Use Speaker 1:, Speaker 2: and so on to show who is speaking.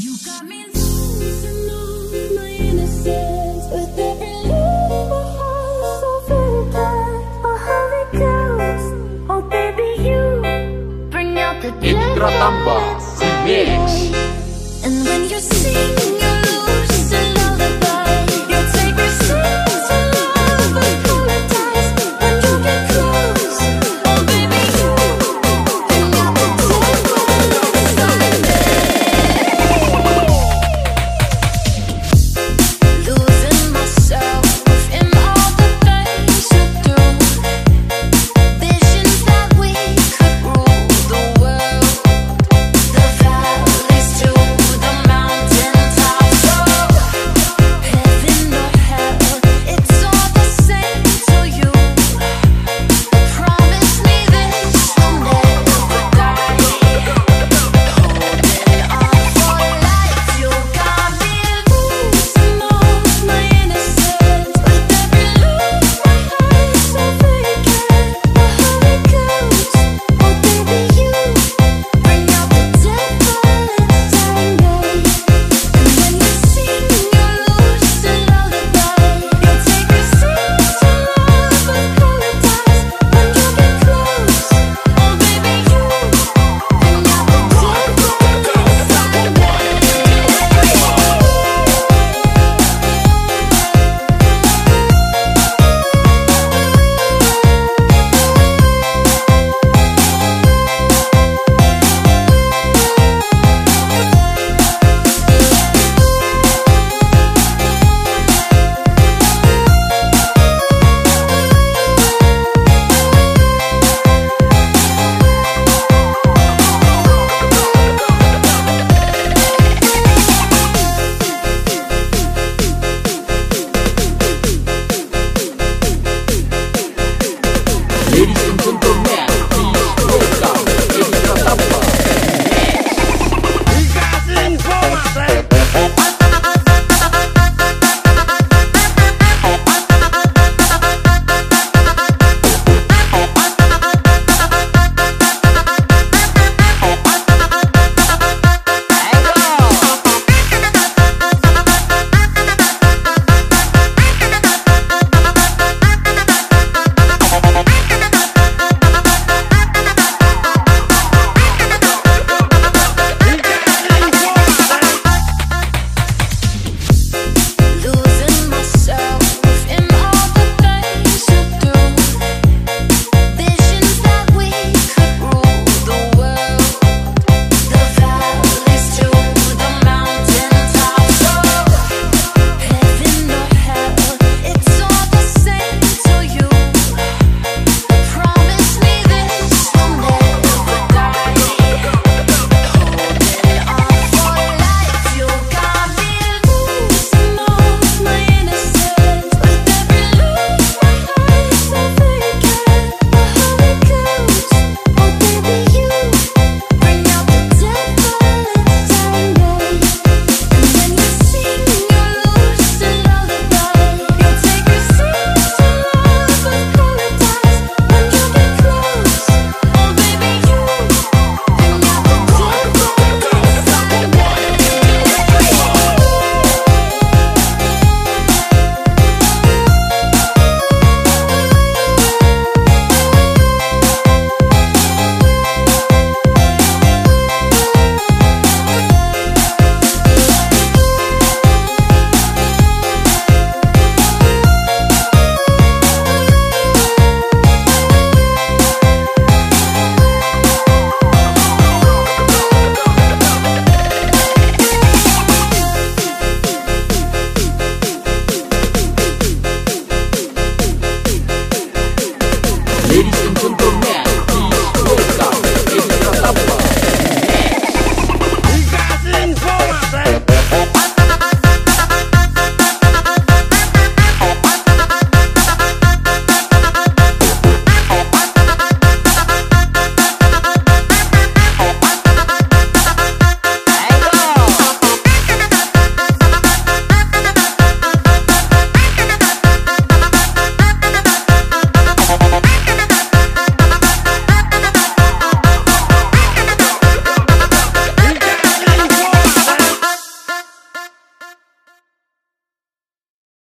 Speaker 1: You got me